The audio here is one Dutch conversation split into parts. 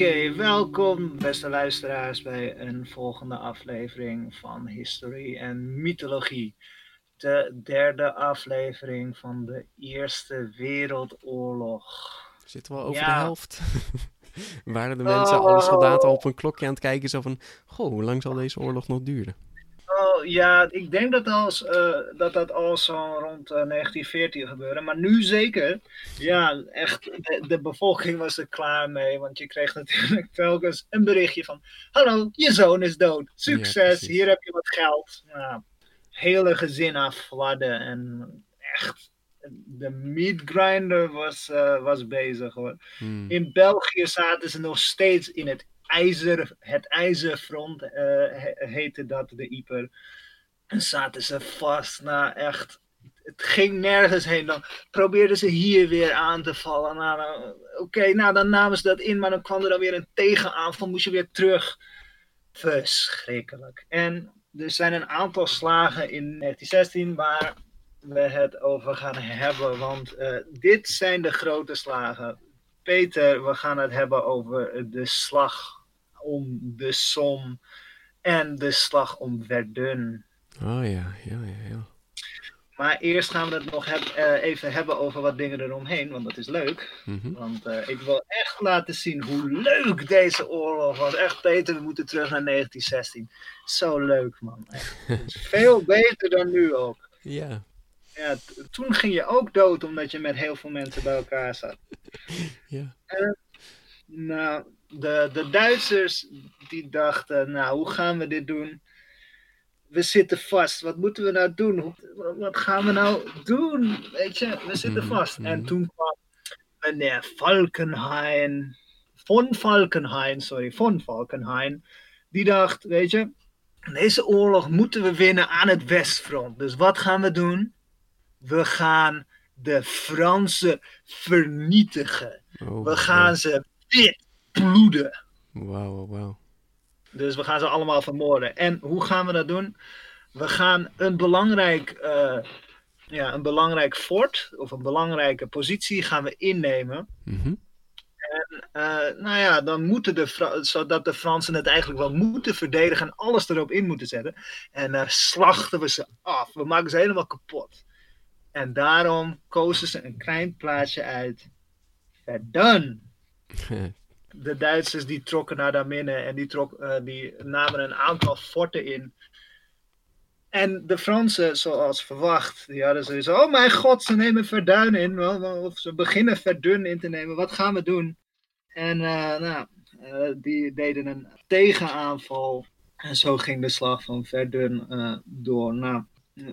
Oké, welkom beste luisteraars bij een volgende aflevering van History en Mythologie. De derde aflevering van de Eerste Wereldoorlog. Zitten we al over Ja. de helft? Waren de mensen, alle soldaten al op een klokje aan het kijken, zo van, goh, hoe lang zal deze oorlog nog duren? Ja, ik denk dat, als, eh, dat dat al zo rond eh, 1914 gebeurde. Maar nu zeker. Ja, echt, de, de bevolking was er klaar mee. Want je kreeg natuurlijk telkens een berichtje van... Hallo, je zoon is dood. Succes, hier heb je wat geld. Nou, hele gezin afvladden. En echt, de meat grinder was, eh, was bezig hoor. Hmm. In België zaten ze nog steeds in het ijzer, het ijzerfront, eh, he- heette dat de Ieper. En zaten ze vast, nou echt, het ging nergens heen. Dan probeerden ze hier weer aan te vallen. Nou, Oké, nou dan namen ze dat in, maar dan kwam er dan weer een tegenaanval, moest je weer terug. Verschrikkelijk. En er zijn een aantal slagen in 1916 waar we het over gaan hebben, want eh, dit zijn de grote slagen. Peter, we gaan het hebben over de slag om de Somme en de slag om Verdun. Oh ja, ja, ja, ja. Maar eerst gaan we het nog heb- eh, even hebben over wat dingen eromheen, want dat is leuk. Mhm. Want eh, ik wil echt laten zien hoe leuk deze oorlog was. Echt, Peter, we moeten terug naar 1916. Zo leuk, man. Veel beter dan nu ook. Ja, Ja, toen ging je ook dood omdat je met heel veel mensen bij elkaar zat. ja. Nou, de, de Duitsers die dachten, nou, hoe gaan we dit doen? We zitten vast. Wat moeten we nou doen? Hoe- wat gaan we nou doen? Weet je, we zitten Mhm, vast. En mhm. toen kwam meneer Falkenhayn, von Falkenhayn, sorry, von Falkenhayn, die dacht, weet je, deze oorlog moeten we winnen aan het Westfront. Dus wat gaan we doen? We gaan de Fransen vernietigen. Oh, We gaan ze wit bloeden. Wauw, wauw, wauw. Dus we gaan ze allemaal vermoorden. En hoe gaan we dat doen? We gaan een belangrijk, eh, ja, een belangrijk fort of een belangrijke positie gaan we innemen. Mhm. Eh, nou ja, dan moeten de Fra- zodat de Fransen het eigenlijk wel moeten verdedigen en alles erop in moeten zetten. En dan slachten we ze af. We maken ze helemaal kapot. En daarom kozen ze een klein plaatsje uit. Verdun. de Duitsers die trokken naar daar en die, trok, eh, die namen een aantal forten in. En de Fransen, zoals verwacht, die hadden sowieso, oh mijn god, ze nemen Verdun in. Of ze beginnen Verdun in te nemen, wat gaan we doen? En eh, nou, eh, die deden een tegenaanval. En zo ging de slag van Verdun door. Nou,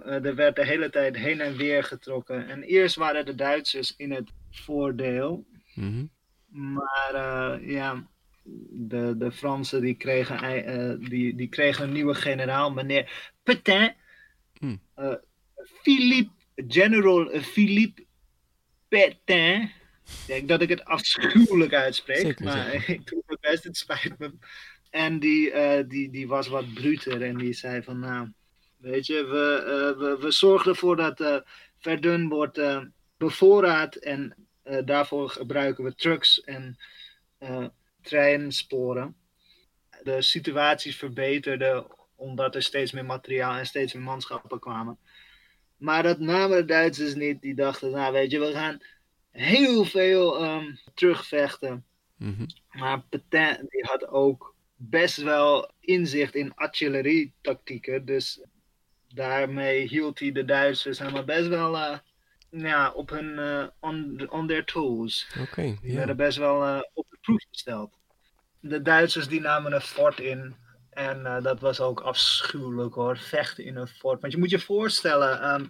er werd de hele tijd heen en weer getrokken. En eerst waren de Duitsers in het voordeel. Mhm. Maar eh, ja, de, de Fransen die kregen, eh, die, die kregen een nieuwe generaal, meneer Petain. Hmm. Eh, Philippe, General Philippe Petain. Ik denk dat ik het afschuwelijk uitspreek, Zeker, maar zeker. ik doe mijn best, het spijt me. En die, die, die was wat bruter en die zei van, nou, weet je, we, we, we zorgen ervoor dat Verdun wordt bevoorraad en eh, daarvoor gebruiken we trucks en eh treinsporen. de situaties verbeterden omdat er steeds meer materiaal en steeds meer manschappen kwamen. Maar dat namen de Duitsers niet. Die dachten, nou weet je, we gaan heel veel ehm, terugvechten. Mhm. Maar Petain die had ook best wel inzicht in artillerietactieken. Dus daarmee hield hij de Duitsers helemaal best wel eh, ja, op hun eh, on, on their toes. Oké, Die werden best wel eh, op de proef gesteld. De Duitsers die namen een fort in. En eh, dat was ook afschuwelijk hoor, vechten in een fort. Want je moet je voorstellen, ehm,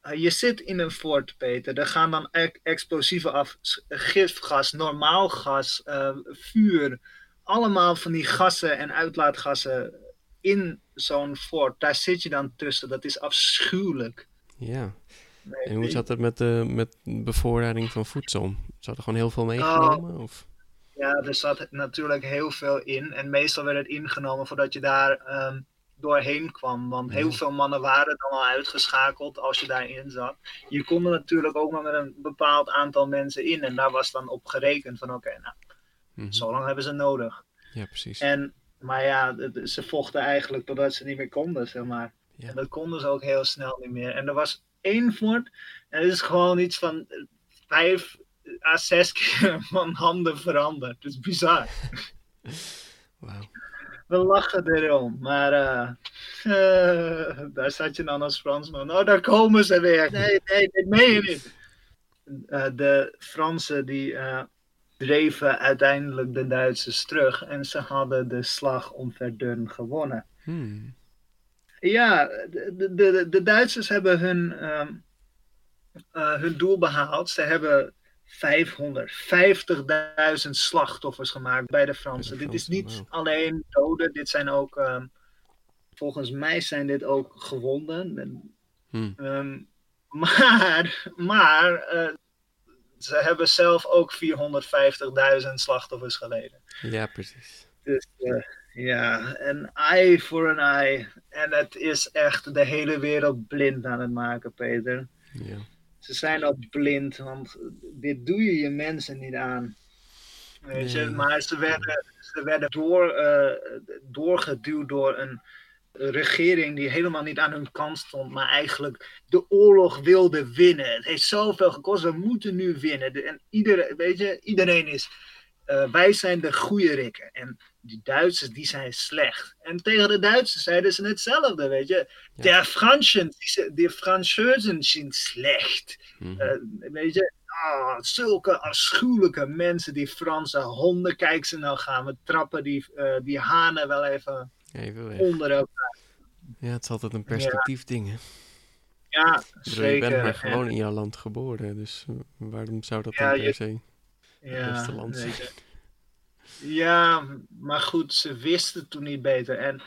eh, je zit in een fort, Peter. Er gaan dan e- explosieven af, gifgas, normaal gas, vuur. Allemaal van die gassen en uitlaatgassen in zo'n fort. Daar zit je dan tussen. Dat is afschuwelijk. ja. Nee, En hoe zat het met de met bevoorrading van voedsel? Zat er gewoon heel Oh. veel meegenomen? Of? Ja, er zat natuurlijk heel veel in. En meestal werd het ingenomen voordat je daar ehm, doorheen kwam. Want heel Ja. veel mannen waren dan al uitgeschakeld als je daarin zat. Je kon er natuurlijk ook maar met een bepaald aantal mensen in. En daar was dan op gerekend van oké, nou, Mhm. zo lang hebben ze nodig. Ja, precies. En, maar ja, ze vochten eigenlijk totdat ze niet meer konden, zeg maar. Ja. En dat konden ze ook heel snel niet meer. En er was één. En het is gewoon iets van vijf à zes keer van handen veranderd. Het is bizar. We lachen erom, maar eh, eh, daar zat je dan als Fransman. Oh, daar komen ze weer. Nee, nee, dit meen je niet. Eh, de Fransen die dreven uiteindelijk de Duitsers terug en ze hadden de slag om Verdun gewonnen. Hmm. Ja, de, de, de, Duitsers hebben hun, ehm, eh, hun doel behaald. Ze hebben 550.000 slachtoffers gemaakt bij de Fransen. Dit is niet alleen doden, dit zijn ook, ehm, volgens mij zijn dit ook gewonden. En, Hmm. ehm, maar, maar eh, ze hebben zelf ook 450.000 slachtoffers geleden. Ja, precies. Dus eh, ja, een eye voor een eye. En het is echt de hele wereld blind aan het maken, Peter. Ja. Ze zijn ook blind, want dit doe je je mensen niet aan. Weet je, Nee. maar ze werden, ze werden door, eh, doorgeduwd door een regering die helemaal niet aan hun kant stond, maar eigenlijk de oorlog wilde winnen. Het heeft zoveel gekost, we moeten nu winnen. En iedereen, weet je, iedereen is, eh, wij zijn de goede rikken. En die Duitsers, die zijn slecht. En tegen de Duitsers zeiden ze hetzelfde, weet je. Ja. De Fransen, die, de zijn slecht. Mhm. Eh, weet je, ah, zulke afschuwelijke mensen, die Franse honden. Kijk ze nou gaan, we trappen die, eh, die hanen wel even Even onder elkaar. Ja, het is altijd een perspectief ding, hè? Ja, Ik bedoel, zeker. je bent maar En- gewoon in jouw land geboren, dus waarom zou dat Ja, dan per je- se... ja. Ja, maar goed, ze wisten toen niet beter. En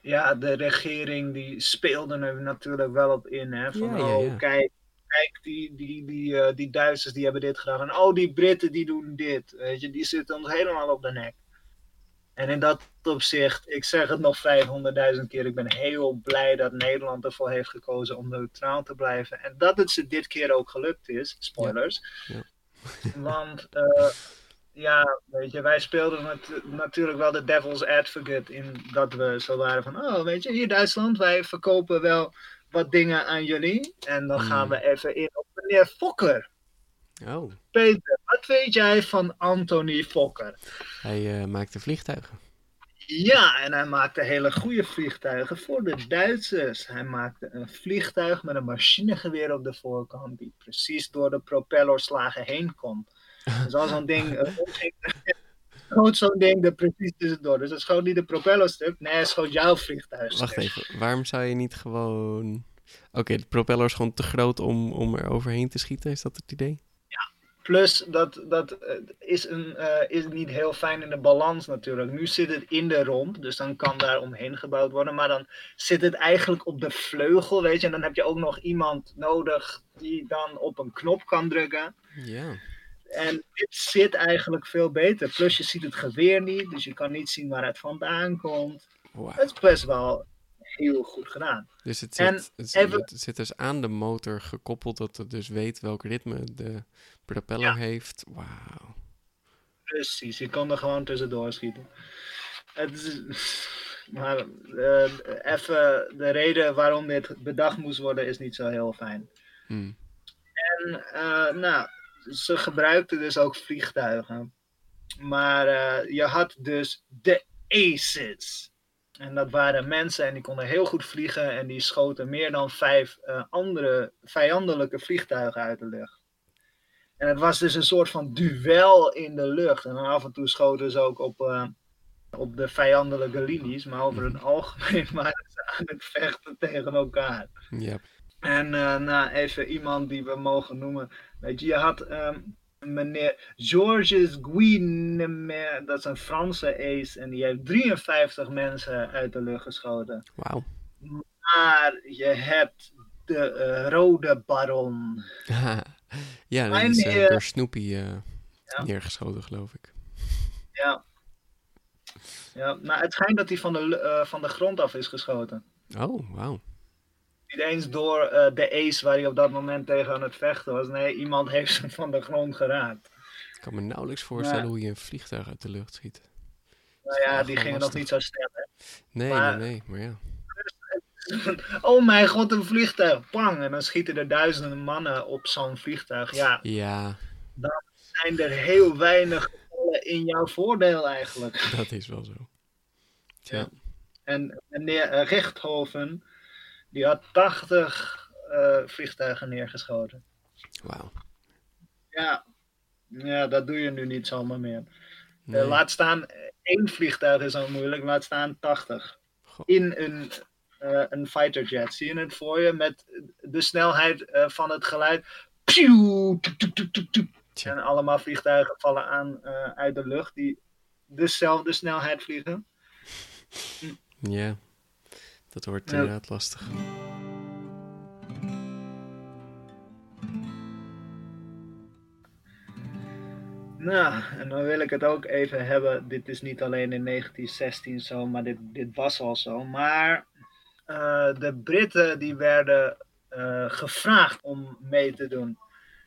ja, de regering die speelde er natuurlijk wel op in. Hè? Van, Ja, oh, kijk, kijk die, die, die, eh, die Duitsers die hebben dit gedaan. En oh, die Britten die doen dit. Weet je, die zitten ons helemaal op de nek. En in dat opzicht, ik zeg het nog 500.000 keer, ik ben heel blij dat Nederland ervoor heeft gekozen om neutraal te blijven. En dat het ze dit keer ook gelukt is, spoilers. Ja. Want eh, ja, weet je, wij speelden nat- natuurlijk wel de devil's advocate in dat we zo waren van, oh, weet je, hier Duitsland, wij verkopen wel wat dingen aan jullie. En dan gaan Hmm. we even in op meneer Fokker. Oh, Peter, wat weet jij van Anthony Fokker? hij eh, maakte vliegtuigen. Ja, en hij maakte hele goede vliegtuigen voor de Duitsers. Hij maakte een vliegtuig met een machinegeweer op de voorkant die precies door de propellerslagen heen kon. Dus als zo'n ding eh, schoot zo'n ding er precies tussendoor. Dus het schoot niet de propellerstuk, nee, het schoot jouw vliegtuig. Wacht even, waarom zou je niet gewoon... Oké, de propeller is gewoon te groot om, om er overheen te schieten, is dat het idee? Plus, dat, dat eh, is, een, eh, is niet heel fijn in de balans natuurlijk. Nu zit het in de romp, dus dan kan daar omheen gebouwd worden. Maar dan zit het eigenlijk op de vleugel, weet je. En dan heb je ook nog iemand nodig die dan op een knop kan drukken. Ja. En dit zit eigenlijk veel beter. Plus, je ziet het geweer niet, dus je kan niet zien waar het vandaan komt. Wauw. Het is best wel heel goed gedaan. Dus het En zit, het, even- het zit dus aan de motor gekoppeld dat het dus weet welk ritme de propeller Ja. heeft. Wauw. Precies, je kan er gewoon tussendoor schieten. het is, maar eh, even de reden waarom dit bedacht moest worden is niet zo heel fijn. Hmm. En eh, nou, ze gebruikten dus ook vliegtuigen. Maar eh, je had dus de Aces. En dat waren mensen en die konden heel goed vliegen en die schoten meer dan vijf andere vijandelijke vliegtuigen uit de lucht. En het was dus een soort van duel in de lucht. En af en toe schoten ze ook op, eh, op de vijandelijke linies, maar over het algemeen waren ze aan het vechten tegen elkaar. Ja. En nou, even iemand die we mogen noemen. Weet je, je had ehm, meneer Georges Guinemer, dat is een Franse ace, en die heeft 53 mensen uit de lucht geschoten. Wauw. Maar je hebt de eh, Rode Baron. ja, dat Mijn is eh, heer- door Snoopy eh, Ja. neergeschoten, geloof ik. Ja. Ja, nou, het schijnt dat hij van de, eh, van de grond af is geschoten. Oh, wauw. Niet eens door eh, de ace waar hij op dat moment tegen aan het vechten was. Nee, iemand heeft hem van de grond geraakt. Ik kan me nauwelijks voorstellen Ja. hoe je een vliegtuig uit de lucht schiet. Nou ja, die gingen nog niet zo snel. Hè? Nee, Maar- nee, nee, maar ja. Oh mijn god, een vliegtuig. Pang. En dan schieten er duizenden mannen op zo'n vliegtuig. Ja, Ja, zijn er heel weinig in jouw voordeel eigenlijk. dat is wel zo. Tja, Ja. En meneer Richthoven, die had 80 eh, vliegtuigen neergeschoten. wauw. Ja. ja, dat doe je nu niet zomaar meer. Eh, laat staan, één vliegtuig is al moeilijk, laat staan 80. Goh. In een, eh, een fighterjet. Zie je het voor je met de snelheid eh, van het geluid? En allemaal vliegtuigen vallen aan eh, uit de lucht die dezelfde snelheid vliegen. Ja, dat wordt inderdaad lastig. Nou, en dan wil ik het ook even hebben. Dit is niet alleen in 1916 zo, maar dit, dit was al zo. Maar eh, de Britten die werden eh, gevraagd om mee te doen.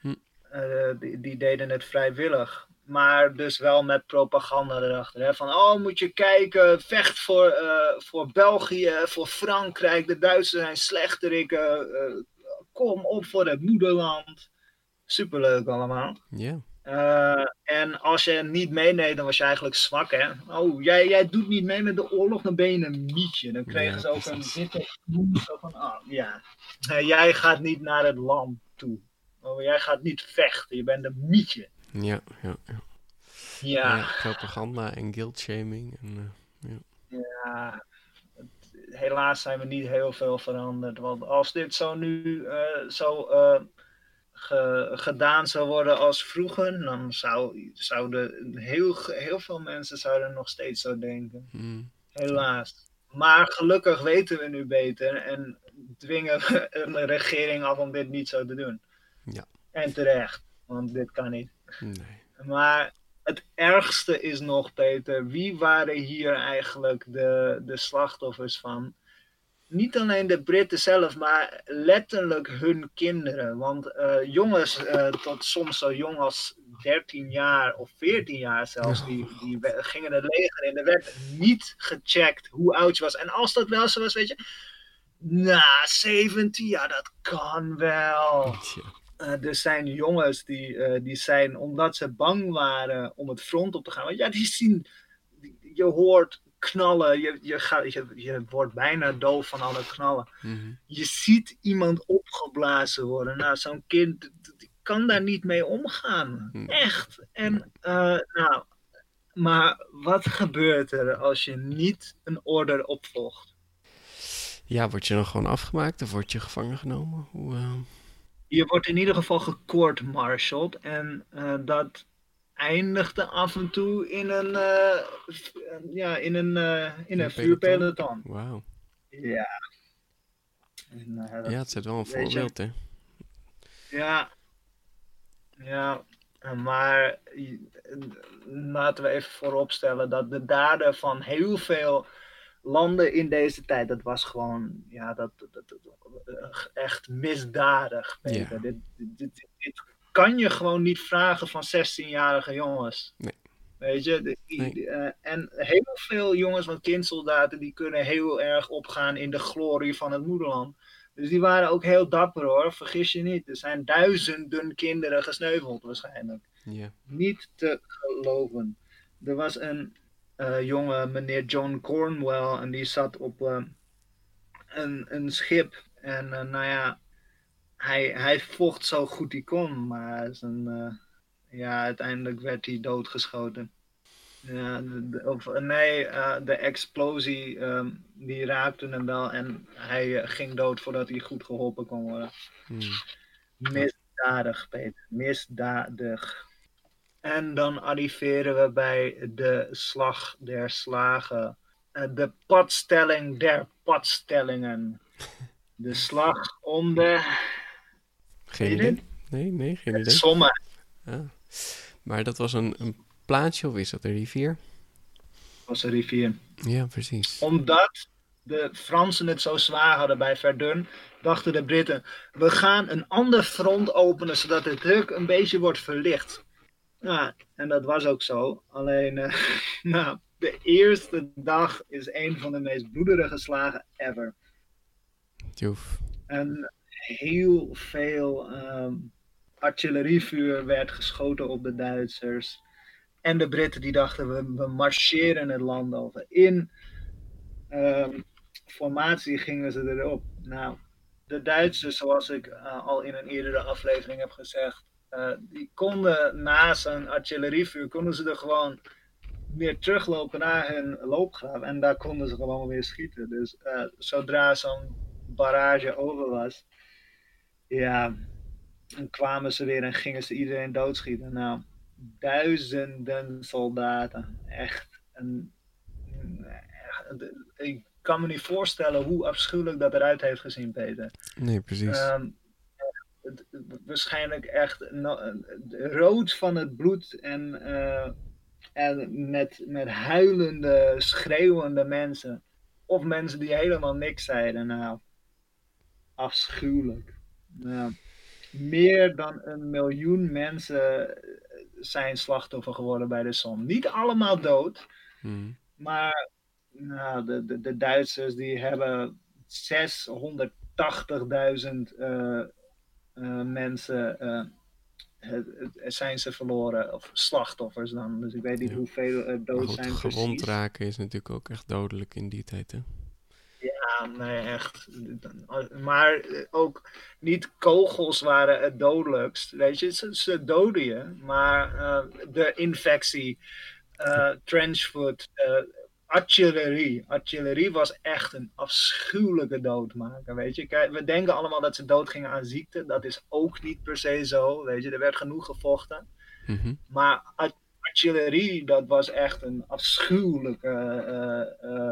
Hm. Eh, die, die deden het vrijwillig. Maar dus wel met propaganda erachter. Hè? Van, oh, moet je kijken, vecht voor, voor België, voor Frankrijk. De Duitsers zijn slechterikken. kom op voor het moederland. Superleuk allemaal. Ja, Eh, en als je niet meeneemt, dan was je eigenlijk zwak, hè? Oh, jij, jij doet niet mee met de oorlog, dan ben je een mietje. Dan kregen Ja, ze ook een witte knoem, zo van, ah, ja. Eh, jij gaat niet naar het land toe. Oh, jij gaat niet vechten, je bent een mietje. ja, ja. ja. Ja, Ja, propaganda en guilt-shaming. En, eh, ja. Het- Helaas zijn we niet heel veel veranderd. Want als dit zo nu zo ge- gedaan zou worden als vroeger, dan zou, zouden heel, heel veel mensen zouden nog steeds zo denken. mm, Helaas. Maar gelukkig weten we nu beter en dwingen we een regering af om dit niet zo te doen. Ja. En terecht, want dit kan niet. nee. Maar het ergste is nog, Peter, wie waren hier eigenlijk de, de slachtoffers van? Niet alleen de Britten zelf, maar letterlijk hun kinderen. Want eh, jongens, eh, tot soms zo jong als 13 jaar of 14 jaar zelfs, die, die gingen het leger in. Er werd niet gecheckt hoe oud je was. En als dat wel zo was, weet je, nou, 17, ja, dat kan wel. Eh, er zijn jongens die, die zijn, omdat ze bang waren om het front op te gaan. Want ja, die zien, je hoort knallen, je, je, gaat, je, je wordt bijna doof van alle knallen. Mhm. Je ziet iemand opgeblazen worden. Nou, zo'n kind die kan daar niet mee omgaan. Nee. Echt. En, eh, nou, maar wat gebeurt er als je niet een order opvolgt? Ja, word je dan gewoon afgemaakt of word je gevangen genomen? Hoe, eh, Je wordt in ieder geval gecourt-martialed en eh, dat eindigde af en toe in een, v- ja, in een, eh, in een vuurpeloton. Wauw. Ja. En, eh, Ja, het zet wel een voorbeeld, hè? Ja. Ja. Maar laten we even vooropstellen dat de daden van heel veel landen in deze tijd, dat was gewoon, ja, dat, dat, dat- dat- echt misdadig. Peter. Ja. Dit, dit, dit, dit kan je gewoon niet vragen van 16-jarige jongens. Nee. Weet je, eh, en heel veel jongens van kindsoldaten die kunnen heel erg opgaan in de glorie van het moederland. Dus die waren ook heel dapper hoor, vergis je niet. Er zijn duizenden kinderen gesneuveld waarschijnlijk. Niet te geloven. Er was een eh, jonge meneer John Cornwell en die zat op eh, een, een schip. En nou ja, hij, hij vocht zo goed hij kon, maar zijn, eh, ja, uiteindelijk werd hij doodgeschoten. Ja, de- de- of, nee, eh, de explosie ehm, die raakte hem wel en hij eh, ging dood voordat hij goed geholpen kon worden. Hmm. Misdadig, Peter. Misdadig. En dan arriveren we bij de slag der slagen. De padstelling der padstellingen. De slag om de Geen idee? Nee, nee, geen idee. sommen. Ah. Maar dat was een, een plaatsje of is dat een rivier? was een rivier. Ja, precies. Omdat de Fransen het zo zwaar hadden bij Verdun, dachten de Britten: we gaan een ander front openen zodat de druk een beetje wordt verlicht. Ja, en dat was ook zo. Alleen, eh, nou, de eerste dag is een van de meest bloederige slagen ever. Joef. En heel veel ehm, artillerievuur werd geschoten op de Duitsers. En de Britten die dachten, we, we marcheren het land over. In ehm, formatie gingen ze erop. Nou, de Duitsers, zoals ik eh, al in een eerdere aflevering heb gezegd, eh, die konden na zo'n artillerievuur, konden ze er gewoon weer teruglopen naar hun loopgraaf. En daar konden ze gewoon weer schieten. Dus eh, zodra zo'n barrage over was, ja, dan kwamen ze weer en gingen ze iedereen doodschieten. Nou, duizenden soldaten. Echt. Een, ik kan me niet voorstellen hoe afschuwelijk dat eruit heeft gezien, Peter. Nee, precies. Het- het- waarschijnlijk echt no- rood van het bloed en, eh, en met, met huilende, schreeuwende mensen. Of mensen die helemaal niks zeiden. Nou, afschuwelijk. Nou, meer dan een miljoen mensen zijn slachtoffer geworden bij de som. Niet allemaal dood, Hmm. maar nou, de, de, de Duitsers die hebben 680.000 eh, eh, mensen eh, het, het- zijn ze verloren, of slachtoffers dan. Dus ik weet niet Ja. hoeveel dood zijn gewond precies. raken is natuurlijk ook echt dodelijk in die tijd, hè? Ja, nee, echt. Maar ook niet kogels waren het dodelijkst. Weet je, ze, ze doden je. Maar eh, de infectie, eh trenchfoot, eh, artillerie. Artillerie was echt een afschuwelijke doodmaker. Weet je, Kijk, we denken allemaal dat ze doodgingen aan ziekte. Dat is ook niet per se zo. Weet je, er werd genoeg gevochten. Mhm. Maar art- artillerie, dat was echt een afschuwelijke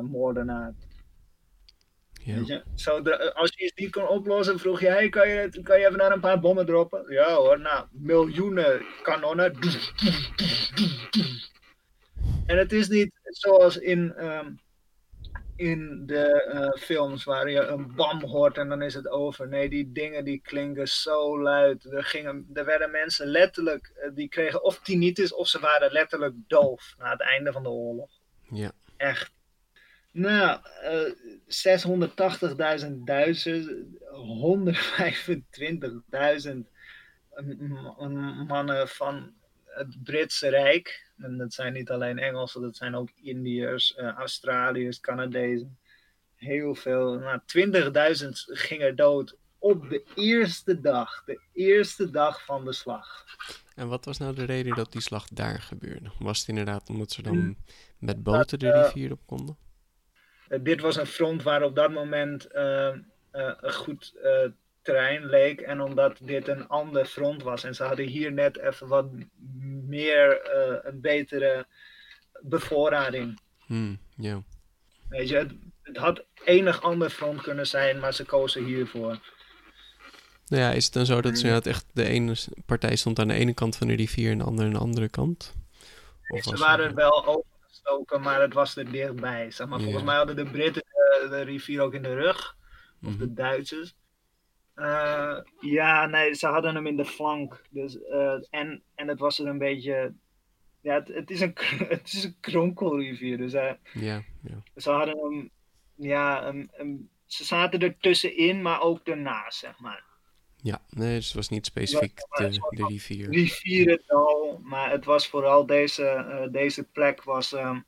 moordenaar. Ja. Weet je? Zo, de- als je iets niet kon oplossen, vroeg je: hey, kan, je, kan je even naar een paar bommen droppen? Ja hoor, nou, miljoenen kanonnen. En het is niet zoals in, ehm, in de eh, films waar je een bam hoort en dan is het over. Nee, die dingen die klinken zo luid. Er, gingen, er werden mensen letterlijk, eh, die kregen of tinnitus of ze waren letterlijk doof na het einde van de oorlog. Ja. Echt. Nou, eh 680.000 Duitsers, 125.000 m- mannen van het Britse Rijk. En dat zijn niet alleen Engelsen, dat zijn ook Indiërs, eh, Australiërs, Canadezen. Heel veel. Nou, 20.000 gingen dood op de eerste dag. De eerste dag van de slag. En wat was nou de reden dat die slag daar gebeurde? Was het inderdaad omdat ze dan Hmm. met boten de eh, rivier op konden? Eh, dit was een front waar op dat moment eh, eh, een goed terrein leek. En omdat dit een ander front was. En ze hadden hier net even wat meer, een betere bevoorrading. Hmm, ja. Weet je, het, het had enig ander front kunnen zijn, maar ze kozen hiervoor. Nou ja, is het dan zo dat ze inderdaad echt de ene partij stond aan de ene kant van de rivier en de andere aan de andere kant? Of Ze waren wel overgestoken, maar het was er dichtbij. Zeg maar. Volgens mij hadden de Britten de, de rivier ook in de rug. Of Mhm. de Duitsers. Eh, ja, nee, ze hadden hem in de flank. Dus, eh, en, en het was er een beetje ja, het, het is een, het is een kronkelrivier. Dus uh, Ja, ze hadden hem, ja, een, een, ze zaten er tussenin, maar ook ernaast, zeg maar. Ja, nee, dus het was niet specifiek de, de rivier. Rivierendal, maar het was vooral deze, eh, deze plek was, ehm,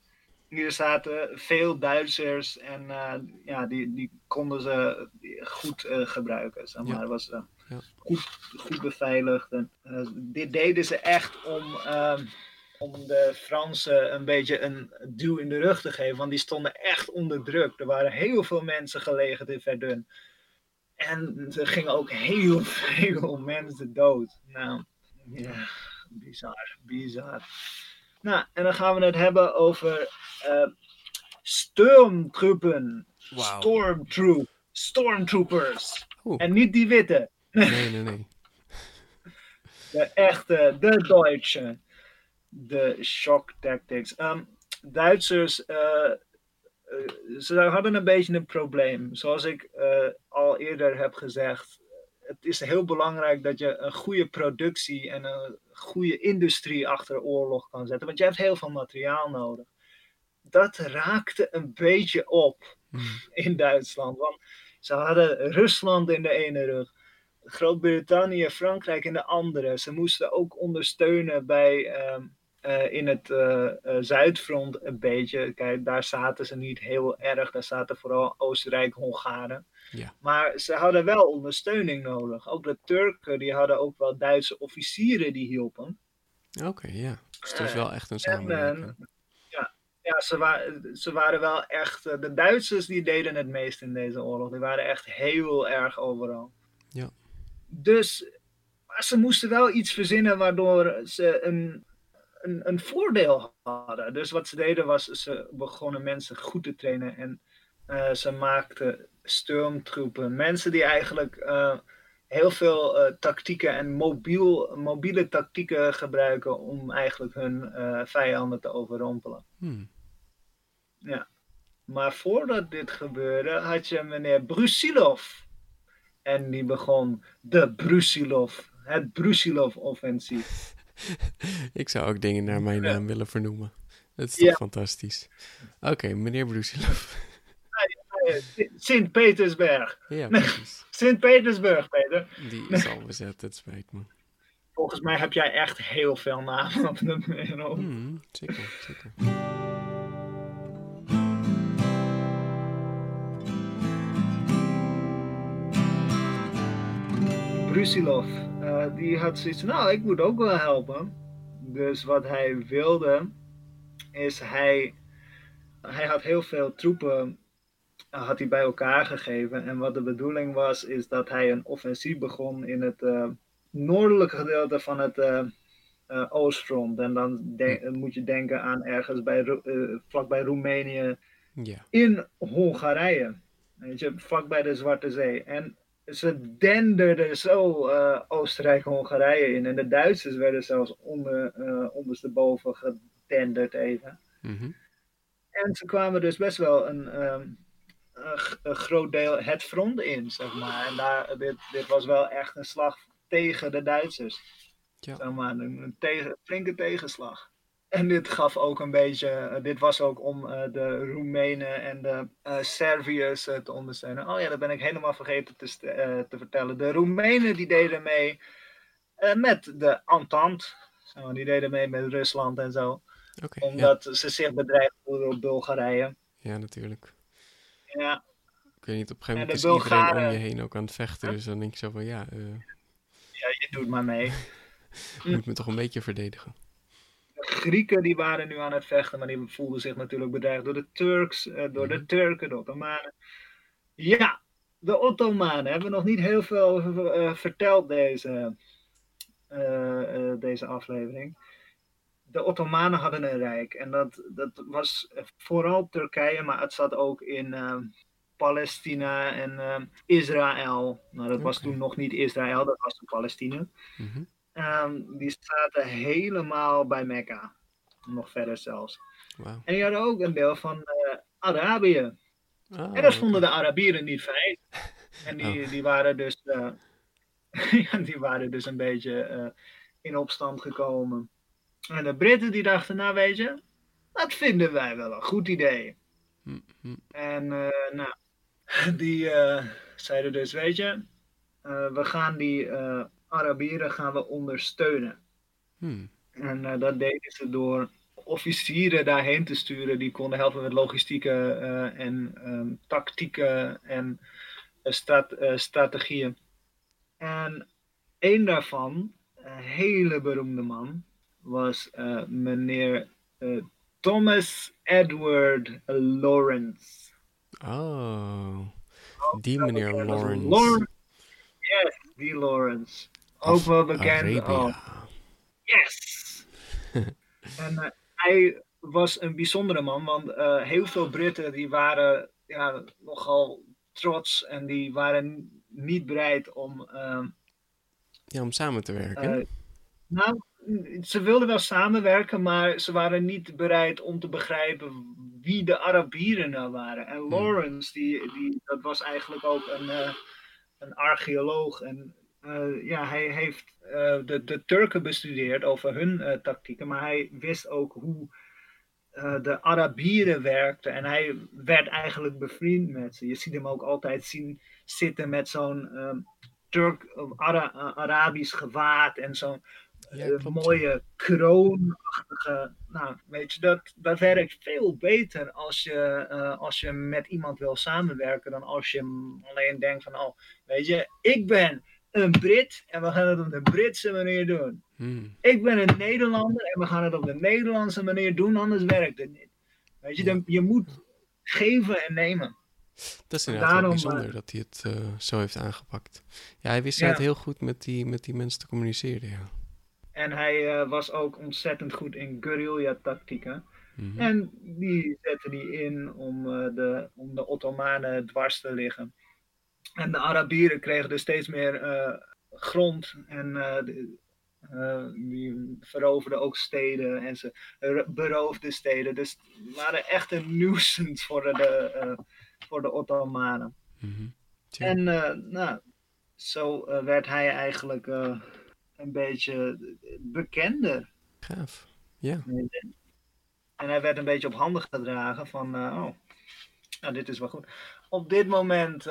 hier zaten veel Duitsers en eh, ja, die, die konden ze goed eh, gebruiken. Zeg maar. Ja. Was Ja. goed, goed beveiligd. En, dit deden ze echt om, ehm, om de Fransen een beetje een duw in de rug te geven, want die stonden echt onder druk. Er waren heel veel mensen gelegen in Verdun. En er gingen ook heel veel mensen dood. Nou, ja, bizar, bizar. Nou, en dan gaan we het hebben over eh stormtroepen. Wauw. Stormtroop. Stormtroopers. Oeh. En niet die witte. Nee, nee, nee. De echte, de Duitse. De shock tactics. Ehm, Duitsers, eh, eh, ze hadden een beetje een probleem. Zoals ik eh, al eerder heb gezegd. Het is heel belangrijk dat je een goede productie en een goede industrie achter oorlog kan zetten. Want je hebt heel veel materiaal nodig. Dat raakte een beetje op Hmm. in Duitsland. Want ze hadden Rusland in de ene rug. Groot-Brittannië, Frankrijk in de andere. Ze moesten ook ondersteunen bij, ehm, eh, in het eh, eh, Zuidfront een beetje. Kijk, daar zaten ze niet heel erg. Daar zaten vooral Oostenrijk, Hongaren. Ja. Maar ze hadden wel ondersteuning nodig. Ook de Turken, die hadden ook wel Duitse officieren die hielpen. Oké, ja. Dus het was wel echt een En, samenwerking. ja, ja ze, wa ze waren wel echt. de Duitsers die deden het meest in deze oorlog. Die waren echt heel erg overal. Ja. Dus maar ze moesten wel iets verzinnen waardoor ze een, een, een voordeel hadden. Dus wat ze deden was, ze begonnen mensen goed te trainen en eh, ze maakten stormtroepen. Mensen die eigenlijk eh, heel veel eh, tactieken en mobiel, mobiele tactieken gebruiken om eigenlijk hun vijanden te overrompelen. Hmm. Maar voordat dit gebeurde had je meneer Brusilov. En die begon de Brusilov, het Brusilov-offensief. Ik zou ook dingen naar mijn naam willen vernoemen. Dat is toch Ja. fantastisch. Oké, meneer Brusilov. Sint-Petersburg. ja, precies. Sint-Petersburg, Peter. Die is al bezet, het spijt me. Volgens mij heb jij echt heel veel namen op de mail. Hmm, zeker, zeker. Brusilov, eh, die had zoiets van, nou, ik moet ook wel helpen. Dus wat hij wilde, is hij, hij had heel veel troepen eh, had hij bij elkaar gegeven. En wat de bedoeling was, is dat hij een offensief begon in het eh, noordelijke gedeelte van het eh, Oostfront. En dan de- moet je denken aan ergens bij, vlakbij Roemenië, Ja, in Hongarije. Weet je, vlakbij de Zwarte Zee. En ze denderden zo eh, Oostenrijk-Hongarije in. En de Duitsers werden zelfs onder, eh, ondersteboven gedenderd even. mhm. En ze kwamen dus best wel een, ehm, een, een groot deel het front in, zeg maar. En daar, dit, dit was wel echt een slag tegen de Duitsers. Ja. Zeg maar, een, een tegen, flinke tegenslag. En dit gaf ook een beetje, eh, dit was ook om eh, de Roemenen en de eh, Serviërs te ondersteunen. Oh ja, dat ben ik helemaal vergeten te, te vertellen. De Roemenen die deden mee met de Entente. Zo, die deden mee met Rusland en zo. Ja. Omdat ze zich bedreigd voelden door Bulgarije. ja, natuurlijk. Ja, Ik weet niet, op een gegeven En moment is iedereen om Bulgaren- je heen ook aan het vechten. Dus dan denk je zo van, ja, ja, je doet maar mee. je moet me toch een beetje verdedigen. Grieken die waren nu aan het vechten, maar die voelden zich natuurlijk bedreigd door de Turks, eh, door de Mhm. Turken, de Ottomanen. Ja, de Ottomanen hebben we nog niet heel veel over eh, verteld deze, eh, deze aflevering. De Ottomanen hadden een rijk en dat, dat was vooral Turkije, maar het zat ook in Palestina en Israël. Nou, dat was toen nog niet Israël, dat was toen Palestina. Mhm. Ehm, die zaten helemaal bij Mekka. Nog verder zelfs. En die hadden ook een deel van eh, Arabië. Ah, en dat vonden de Arabieren niet fijn. En die, Oh. die, waren, dus, ja, die waren dus een beetje eh, in opstand gekomen. En de Britten die dachten, nou weet je, dat vinden wij wel een goed idee. Hm, hm. En nou, die zeiden dus, weet je, we gaan die Arabieren gaan we ondersteunen. Hm. En eh, dat deden ze door officieren daarheen te sturen die konden helpen met logistieke eh, en ehm, tactieken en eh, strat- strategieën. En één daarvan, een hele beroemde man, was meneer Thomas Edward Lawrence. Oh, die meneer Lawrence. Lawrence. Yes, die Lawrence. Ook wel bekend Yes! en eh, hij was een bijzondere man, want eh, heel veel Britten die waren ja, nogal trots en die waren niet bereid om. ehm, Ja, om samen te werken. eh, nou, ze wilden wel samenwerken, maar ze waren niet bereid om te begrijpen wie de Arabieren nou waren. En Lawrence, die, die, dat was eigenlijk ook een, een archeoloog. En eh, ja, hij heeft eh, de, de Turken bestudeerd over hun eh, tactieken, maar hij wist ook hoe de Arabieren werkten. En hij werd eigenlijk bevriend met ze. Je ziet hem ook altijd zien zitten met zo'n ehm, Turk, of Ara- Arabisch gewaad en zo'n Ja, mooie kroonachtige. Nou, weet je, dat, dat werkt veel beter als je, als je met iemand wil samenwerken dan als je alleen denkt van, oh, weet je, ik ben een Brit en we gaan het op de Britse manier doen. Hm. Ik ben een Nederlander en we gaan het op de Nederlandse manier doen, anders werkt het niet. Weet je, dan, je moet geven en nemen. Dat is inderdaad daarom, bijzonder eh, dat hij het eh, zo heeft aangepakt. Ja, hij wist Ja. het heel goed met die, met die mensen te communiceren, ja. En hij eh, was ook ontzettend goed in guerrilla-tactieken. Mhm. En die zette die in om, de, om de Ottomanen dwars te liggen. En de Arabieren kregen dus steeds meer eh, grond en eh, de- eh, die veroverden ook steden en ze ro- beroofden steden. Dus waren echt een nuisance voor de, eh, voor de Ottomanen. Mhm. En nou, zo werd hij eigenlijk een beetje bekender. Gaaf. Ja. En hij werd een beetje op handen gedragen van, oh, nou dit is wel goed. Op dit moment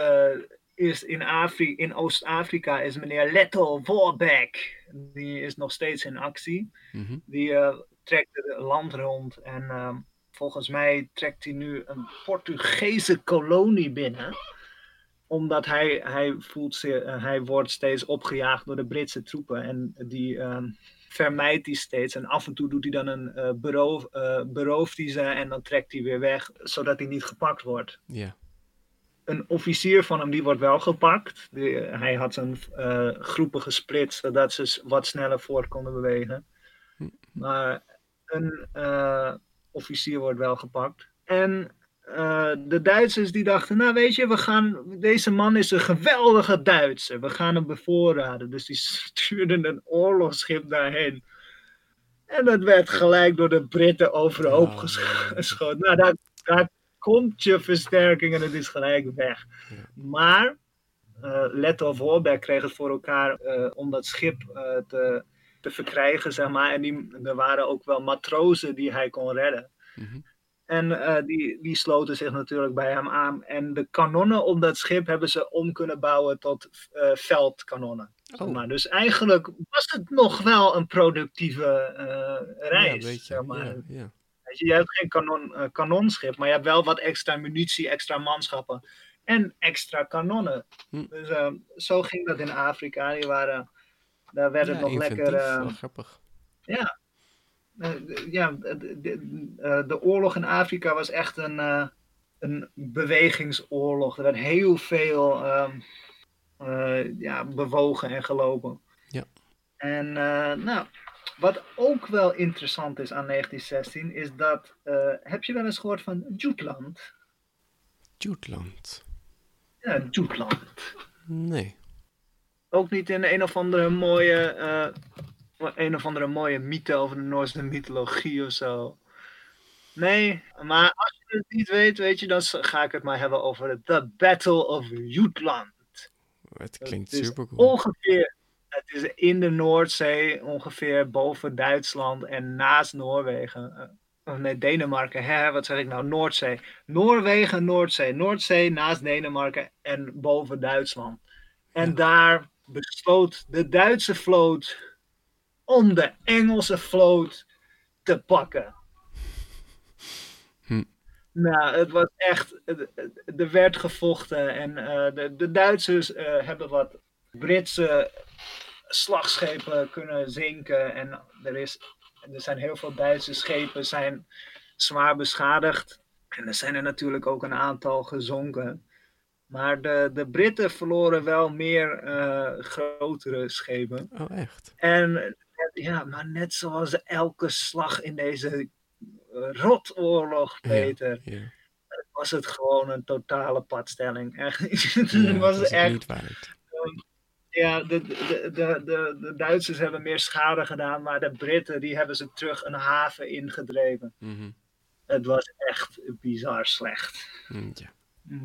is in, Afri in Oost-Afrika is meneer Leto Voorbeck. Die is nog steeds in actie. Mhm. Die eh, trekt het land rond en ehm, volgens mij trekt hij nu een Portugese kolonie binnen. Omdat hij, hij voelt zich, eh, hij wordt steeds opgejaagd door de Britse troepen en die ehm, vermijdt hij steeds. En af en toe doet hij dan een eh, beroof, eh, berooft hij ze en dan trekt hij weer weg, zodat hij niet gepakt wordt Ja. Een officier van hem die wordt wel gepakt. Die, hij had zijn eh, groepen gesplitst zodat ze wat sneller voort konden bewegen. Maar een eh, officier wordt wel gepakt. En eh, de Duitsers die dachten, nou weet je, we gaan, deze man is een geweldige Duitser. We gaan hem bevoorraden. Dus die stuurden een oorlogsschip daarheen. En dat werd gelijk door de Britten overhoop Oh, gescho- nee. geschoten. Nou, daar, daar komt je versterking en het is gelijk weg. Maar eh Leto Voorberg kreeg het voor elkaar eh, om dat schip eh, te, te verkrijgen, zeg maar. En die, er waren ook wel matrozen die hij kon redden. Mhm. En die, die sloten zich natuurlijk bij hem aan. En de kanonnen op dat schip hebben ze om kunnen bouwen tot veldkanonnen. Oh. maar. Dus eigenlijk was het nog wel een productieve reis. Ja, weet je. zeg maar. Ja, ja. Je, hebt geen kanon, eh, kanonschip, maar je hebt wel wat extra munitie, extra manschappen en extra kanonnen. Hm. Dus eh, zo ging dat in Afrika. Die waren, daar werd het Ja, nog lekker. wel grappig. ja, ja de, de, de oorlog in Afrika was echt een, een bewegingsoorlog. Er werd heel veel ehm, eh, ja, bewogen en gelopen. Ja. En nou, wat ook wel interessant is aan 1916 is dat. eh, heb je wel eens gehoord van Jutland? Jutland. Ja, Jutland. Nee. Ook niet in een of andere mooie. eh, een of andere mooie mythe over de Noorse mythologie of zo. Nee, maar als je het niet weet, weet je, dan ga ik het maar hebben over The Battle of Jutland. Het klinkt is super cool. Ongeveer Het is in de Noordzee, ongeveer boven Duitsland en naast Noorwegen. Eh, nee, Denemarken. Hè, wat zeg ik nou? Noordzee. Noorwegen, Noordzee. Noordzee naast Denemarken en boven Duitsland. En Ja. daar besloot de Duitse vloot om de Engelse vloot te pakken. Hm. Nou, het was echt. Er werd gevochten en eh, de, de Duitsers eh, hebben wat Britse slagschepen kunnen zinken. En er, is, er zijn heel veel Duitse schepen zijn zwaar beschadigd. En er zijn er natuurlijk ook een aantal gezonken. Maar de, de Britten verloren wel meer eh, grotere schepen. Oh, echt? En ja, maar net zoals elke slag in deze eh, rotoorlog. Peter, Ja. was het gewoon een totale padstelling. Echt, Ja, was echt niet waard. Ja, de, de, de, de, Duitsers hebben meer schade gedaan, maar de Britten die hebben ze terug een haven ingedreven. Mhm. Het was echt bizar slecht. Mm,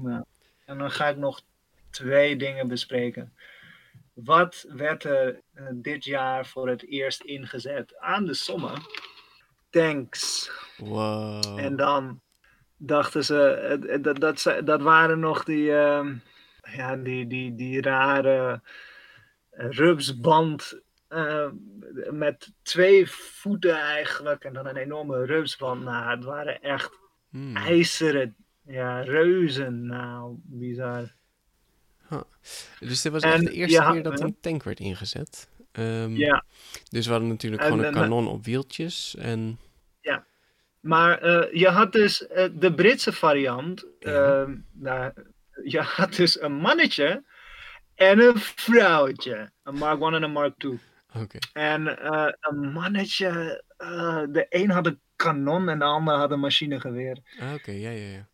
Ja. En dan ga ik nog twee dingen bespreken. Wat werd er eh, dit jaar voor het eerst ingezet aan de sommen? Tanks. Wow. En dan dachten ze, eh, eh, dat, dat, dat waren nog die, ehm, ja, die, die, die rare rupsband eh, met twee voeten eigenlijk en dan een enorme rupsband. Nou, het waren echt Hmm. ijzeren ja, reuzen. Nou, bizar. Dus dit was En echt de eerste ja, keer dat ja. een tank werd ingezet. Ehm, Ja, Dus we hadden natuurlijk En, gewoon een eh, kanon op wieltjes. En maar eh, je had dus de Britse variant. Ja. nou, je had dus een mannetje en een vrouwtje. Een Mark 1 en een Mark 2. oké. En eh, een mannetje, eh, de een had een kanon en de ander had een machinegeweer. Ah, oké, ja, ja, ja.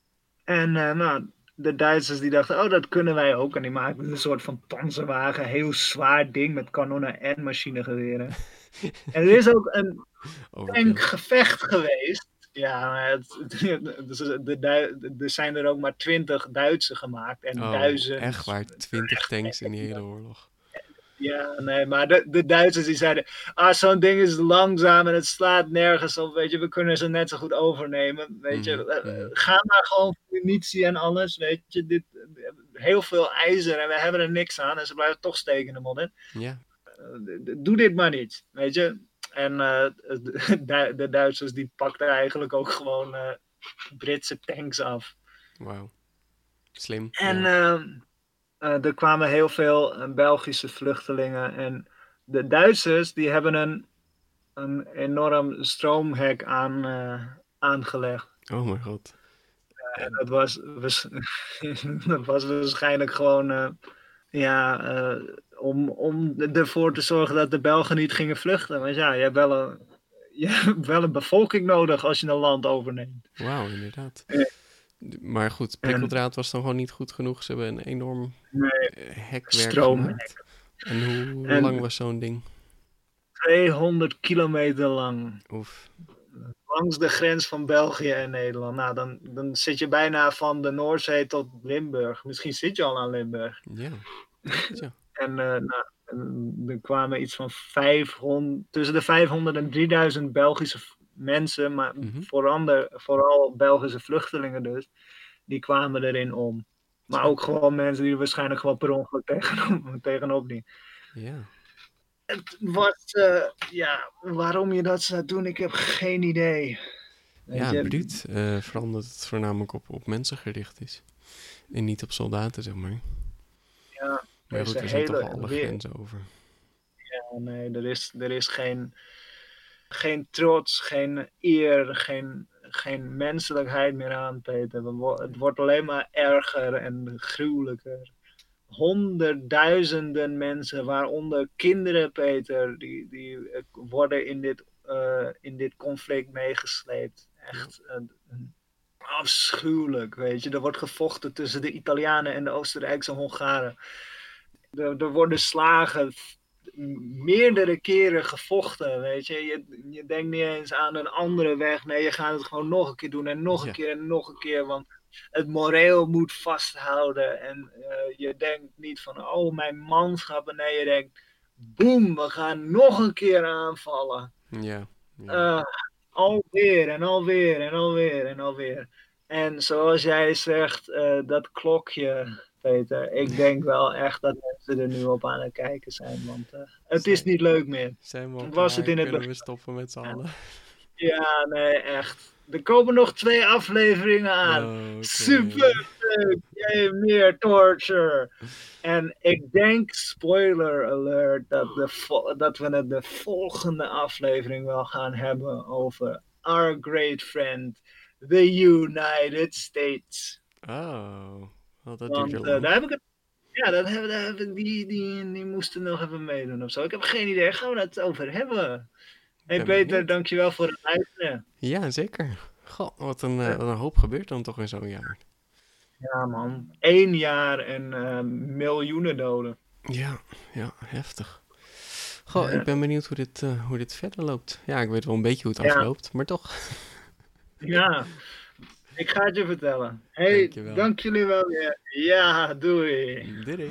En eh, nou, de Duitsers die dachten, oh dat kunnen wij ook. En die maakten een soort van panzerwagen, heel zwaar ding met kanonnen en machinegeweren. en er is ook een Overkill. tankgevecht geweest. Ja, dus Dui- er zijn er ook maar twintig Duitse gemaakt en Oh, duizend. echt waar, 20 tanks in die hele oorlog. Ja, nee, maar de, de Duitsers die zeiden, ah, zo'n ding is langzaam en het slaat nergens op, weet je, we kunnen ze net zo goed overnemen, weet je. Mhm, Eh, mhm. Ga maar gewoon munitie en alles, weet je, dit, heel veel ijzer en we hebben er niks aan en ze blijven toch steken in de modder. Ja, Eh, doe dit maar niet, weet je. En eh, de, de Duitsers die pakten eigenlijk ook gewoon eh, Britse tanks af. wauw. Slim. En ja. ehm, eh, er kwamen heel veel Belgische vluchtelingen. En de Duitsers die hebben een, een enorm stroomhek aan, aangelegd. oh mijn god. En dat was, was, dat was waarschijnlijk gewoon ja, eh, om, om ervoor te zorgen dat de Belgen niet gingen vluchten. Want ja, je hebt wel een, je hebt wel een bevolking nodig als je een land overneemt. Wauw, inderdaad. Ja. Maar goed, prikkeldraad was dan gewoon niet goed genoeg. Ze hebben een enorm Nee, eh, hekwerk gemaakt. En hoe En- lang was zo'n ding? 200 kilometer lang. Oef. Langs de grens van België en Nederland. Nou, dan, dan zit je bijna van de Noordzee tot Limburg. Misschien zit je al aan Limburg. Ja. En eh, nou, en er kwamen iets van 500, tussen de 500 en 3000 Belgische mensen, maar Mhm. vooral, vooral Belgische vluchtelingen dus, die kwamen erin om. Maar ook gewoon mensen die er waarschijnlijk gewoon per ongeluk tegenop, tegenop. Ja. Het was, eh, ja, waarom je dat zou doen, ik heb geen idee. Weet Ja, je. Eh, vooral omdat het voornamelijk op, op mensen gericht is. En niet op soldaten, zeg maar. Ja, Maar goed, we zijn toch hele al alle weer- grenzen over. Ja, nee, er is, er is geen, geen trots, geen eer, geen, geen menselijkheid meer aan, Peter. Het wordt alleen maar erger en gruwelijker. Honderdduizenden mensen, waaronder kinderen, Peter, die, die eh, worden in dit, eh, in dit conflict meegesleept. Echt een, een afschuwelijk, weet je. Er wordt gevochten tussen de Italianen en de Oostenrijkse Hongaren. Er, er worden slagen meerdere keren gevochten, weet je. je. Je denkt niet eens aan een andere weg. Nee, je gaat het gewoon nog een keer doen en nog een Ja. keer en nog een keer. Want het moreel moet vasthouden. En eh, je denkt niet van, oh, mijn manschappen. Nee, je denkt, boem, we gaan nog een keer aanvallen. Ja. ja. Uh, alweer en alweer en alweer en alweer. En zoals jij zegt, uh, dat klokje, Peter. Ik denk wel echt dat mensen er nu op aan het kijken zijn. Want het is niet leuk meer. Zijn we was het in het Kunnen we stoppen met z'n allen? Ja, nee, echt. Er komen nog twee afleveringen aan. Oh. Super leuk. Meer torture. En ik denk, spoiler alert, dat, de dat we het de volgende aflevering wel gaan hebben over our great friend, the United States. Oh, well, dat Want eh, daar heb ik het. Ja, dat hebben, daar heb ik die, die, die moesten nog even meedoen of zo. Ik heb geen idee. Gaan we het over hebben? Hey Ben Peter, benieuwd. dankjewel voor het luisteren. Ja, zeker. Goh, wat een, eh, wat een hoop gebeurt dan toch in zo'n jaar. Ja man, één jaar en eh, miljoenen doden. Ja, ja, heftig. Goh, Ja. ik ben benieuwd hoe dit, eh, hoe dit verder loopt. Ja, ik weet wel een beetje hoe het Ja. afloopt, maar toch. Ja, ik ga het je vertellen. Hey, Dankjewel. dank jullie wel weer. Ja, doei. Doei.